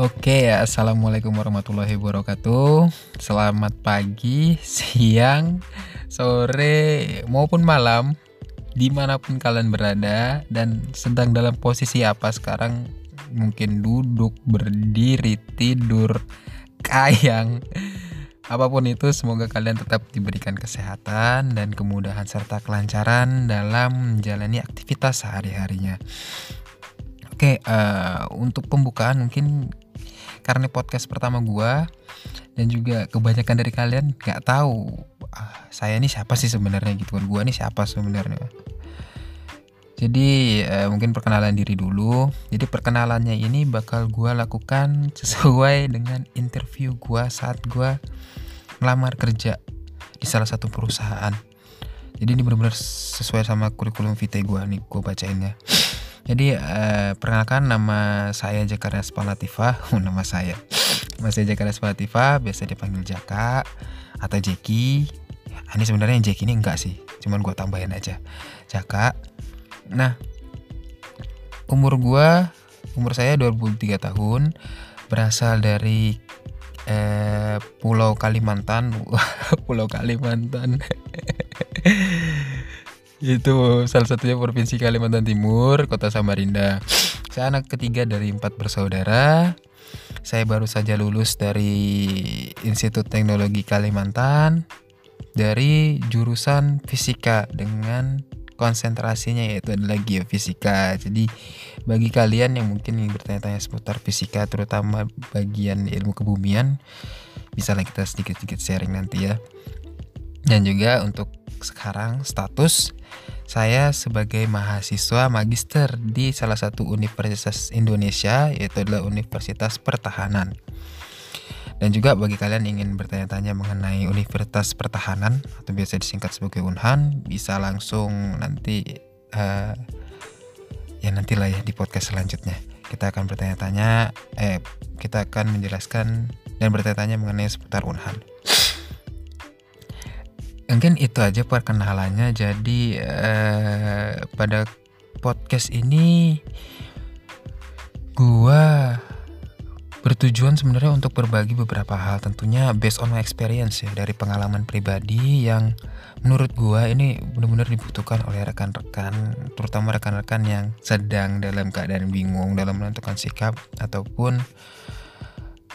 Oke, assalamualaikum warahmatullahi wabarakatuh. Selamat pagi, siang, sore, maupun malam, di mana pun kalian berada dan sedang dalam posisi apa sekarang. Mungkin duduk, berdiri, tidur, kayang, apa pun itu. Semoga kalian tetap diberikan kesehatan dan kemudahan serta kelancaran dalam menjalani aktivitas sehari-harinya. Oke, uh, untuk pembukaan mungkin karena podcast pertama gua dan juga kebanyakan dari kalian nggak tahu ah, saya ini siapa sih sebenarnya gitu kan? Gua ini siapa sebenarnya? Jadi eh, mungkin perkenalan diri dulu. Jadi perkenalannya ini bakal gua lakukan sesuai dengan interview gua saat gua melamar kerja di salah satu perusahaan. Jadi ini benar-benar sesuai sama kurikulum vitae gua nih gua bacainnya jadi uh, perkenalkan nama saya Jakarta nama saya. Nama saya Jakarta Spalativa, biasa dipanggil Jaka atau Jeki. Nah, ini sebenarnya Jeki ini enggak sih, cuman gue tambahin aja. Jaka. Nah, umur gue, umur saya 23 tahun, berasal dari eh, Pulau Kalimantan, Pulau Kalimantan itu salah satunya provinsi Kalimantan Timur, kota Samarinda. Saya anak ketiga dari empat bersaudara. Saya baru saja lulus dari Institut Teknologi Kalimantan dari jurusan fisika dengan konsentrasinya yaitu adalah geofisika. Jadi bagi kalian yang mungkin ingin bertanya-tanya seputar fisika terutama bagian ilmu kebumian bisa kita sedikit-sedikit sharing nanti ya. Dan juga untuk sekarang status saya sebagai mahasiswa magister di salah satu universitas Indonesia yaitu adalah Universitas Pertahanan. Dan juga bagi kalian yang ingin bertanya-tanya mengenai Universitas Pertahanan atau biasa disingkat sebagai Unhan bisa langsung nanti uh, ya nantilah ya di podcast selanjutnya kita akan bertanya-tanya eh kita akan menjelaskan dan bertanya-tanya mengenai seputar Unhan mungkin itu aja perkenalannya. Jadi eh, pada podcast ini gua bertujuan sebenarnya untuk berbagi beberapa hal. Tentunya based on my experience ya dari pengalaman pribadi yang menurut gua ini benar-benar dibutuhkan oleh rekan-rekan terutama rekan-rekan yang sedang dalam keadaan bingung dalam menentukan sikap ataupun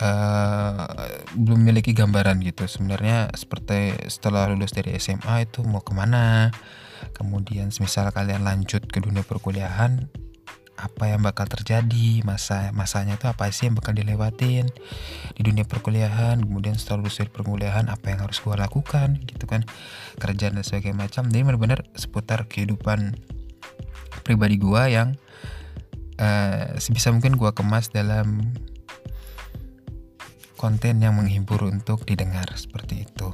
uh, belum memiliki gambaran gitu. Sebenarnya seperti setelah lulus dari SMA itu mau ke mana? Kemudian misal kalian lanjut ke dunia perkuliahan apa yang bakal terjadi? Masa masanya itu apa sih yang bakal dilewatin di dunia perkuliahan? Kemudian setelah lulus dari perkuliahan apa yang harus gue lakukan? Gitu kan. Kerjaan dan sebagainya macam. Jadi benar-benar seputar kehidupan pribadi gue yang uh, sebisa mungkin gue kemas dalam konten yang menghibur untuk didengar seperti itu.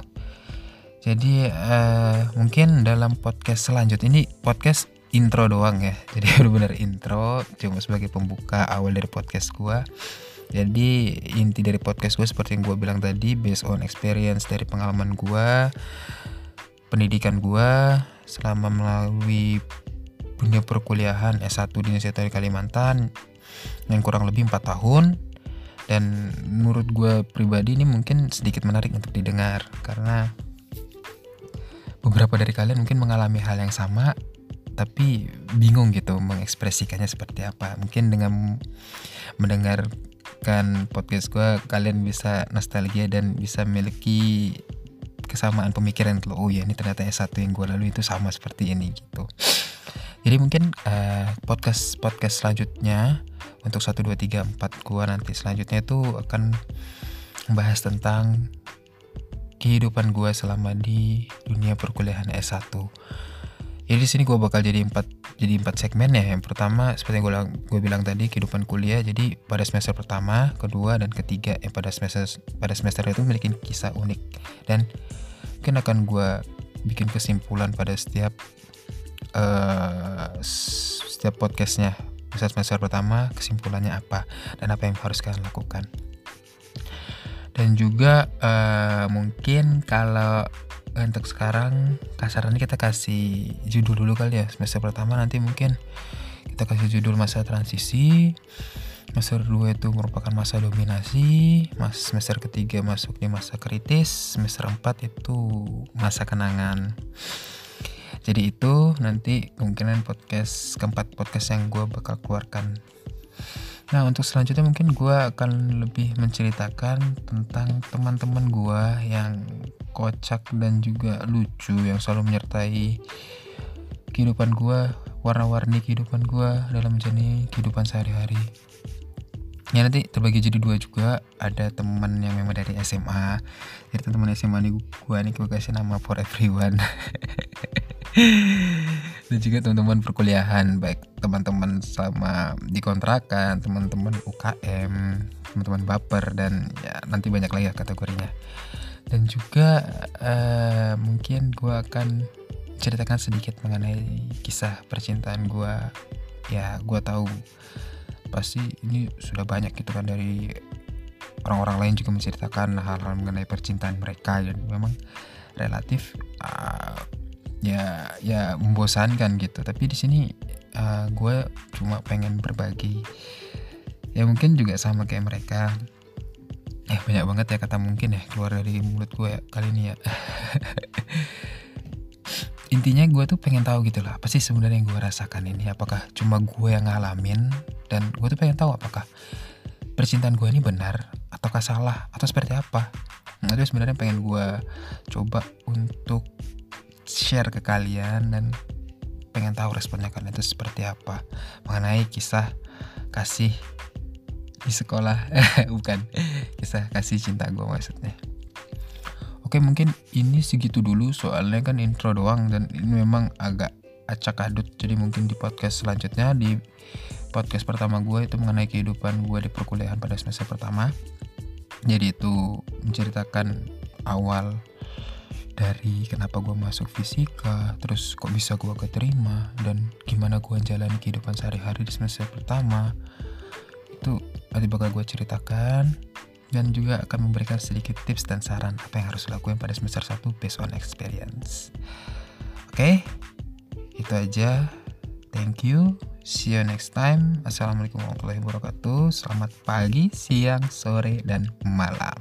Jadi uh, mungkin dalam podcast selanjutnya ini podcast intro doang ya. Jadi benar-benar intro cuma sebagai pembuka awal dari podcast gua. Jadi inti dari podcast gue seperti yang gue bilang tadi based on experience dari pengalaman gue, pendidikan gue selama melalui dunia perkuliahan S1 di Universitas Kalimantan yang kurang lebih 4 tahun dan menurut gue pribadi ini mungkin sedikit menarik untuk didengar. Karena beberapa dari kalian mungkin mengalami hal yang sama tapi bingung gitu mengekspresikannya seperti apa. Mungkin dengan mendengarkan podcast gue kalian bisa nostalgia dan bisa memiliki kesamaan pemikiran kalau oh ya ini ternyata S1 yang gue lalu itu sama seperti ini gitu. Jadi mungkin uh, podcast podcast selanjutnya untuk 1 2 3 4 gua nanti selanjutnya itu akan membahas tentang kehidupan gua selama di dunia perkuliahan S1. Jadi di sini gua bakal jadi empat jadi empat segmen ya. Yang pertama seperti yang gue gue bilang tadi kehidupan kuliah. Jadi pada semester pertama, kedua dan ketiga yang pada semester pada semester itu memiliki kisah unik dan mungkin akan gue bikin kesimpulan pada setiap uh, setiap podcastnya semester pertama kesimpulannya apa? Dan apa yang harus kalian lakukan. Dan juga uh, mungkin kalau untuk sekarang kasarannya kita kasih judul dulu kali ya. Semester pertama nanti mungkin kita kasih judul masa transisi. Semester 2 itu merupakan masa dominasi. Mas semester ketiga masuk di masa kritis. Semester 4 itu masa kenangan jadi itu nanti kemungkinan podcast keempat podcast yang gue bakal keluarkan. Nah untuk selanjutnya mungkin gue akan lebih menceritakan tentang teman-teman gue yang kocak dan juga lucu yang selalu menyertai kehidupan gue warna-warni kehidupan gue dalam menjalani kehidupan sehari-hari ya nanti terbagi jadi dua juga. Ada teman yang memang dari SMA jadi teman SMA ini gue nih gue kasih nama for everyone. Dan juga teman-teman perkuliahan baik teman-teman sama di kontrakan teman-teman UKM teman-teman baper dan ya nanti banyak lagi ya kategorinya. Dan juga uh, mungkin gue akan ceritakan sedikit mengenai kisah percintaan gue ya gue tahu pasti ini sudah banyak gitu kan dari orang-orang lain juga menceritakan hal-hal mengenai percintaan mereka dan memang relatif uh, ya ya membosankan gitu. Tapi di sini uh, gue cuma pengen berbagi. Ya mungkin juga sama kayak mereka. Eh banyak banget ya kata mungkin ya keluar dari mulut gue ya, kali ini ya. Intinya gue tuh pengen tahu gitu lah apa sih sebenarnya yang gue rasakan ini? Apakah cuma gue yang ngalamin dan gue tuh pengen tahu apakah percintaan gue ini benar ataukah salah atau seperti apa. Nah itu sebenarnya pengen gue coba untuk share ke kalian dan pengen tahu responnya kalian itu seperti apa. Mengenai kisah kasih di sekolah. Bukan kisah kasih cinta gue maksudnya. Oke mungkin ini segitu dulu. Soalnya kan intro doang dan ini memang agak acak adut. Jadi mungkin di podcast selanjutnya di podcast pertama gue itu mengenai kehidupan gue di perkuliahan pada semester pertama jadi itu menceritakan awal dari kenapa gue masuk fisika terus kok bisa gue keterima dan gimana gue jalani kehidupan sehari-hari di semester pertama itu nanti bakal gue ceritakan dan juga akan memberikan sedikit tips dan saran apa yang harus dilakukan pada semester 1 based on experience. Oke, okay? itu aja. Thank you. See you next time. Assalamualaikum warahmatullahi wabarakatuh. Selamat pagi, siang, sore, dan malam.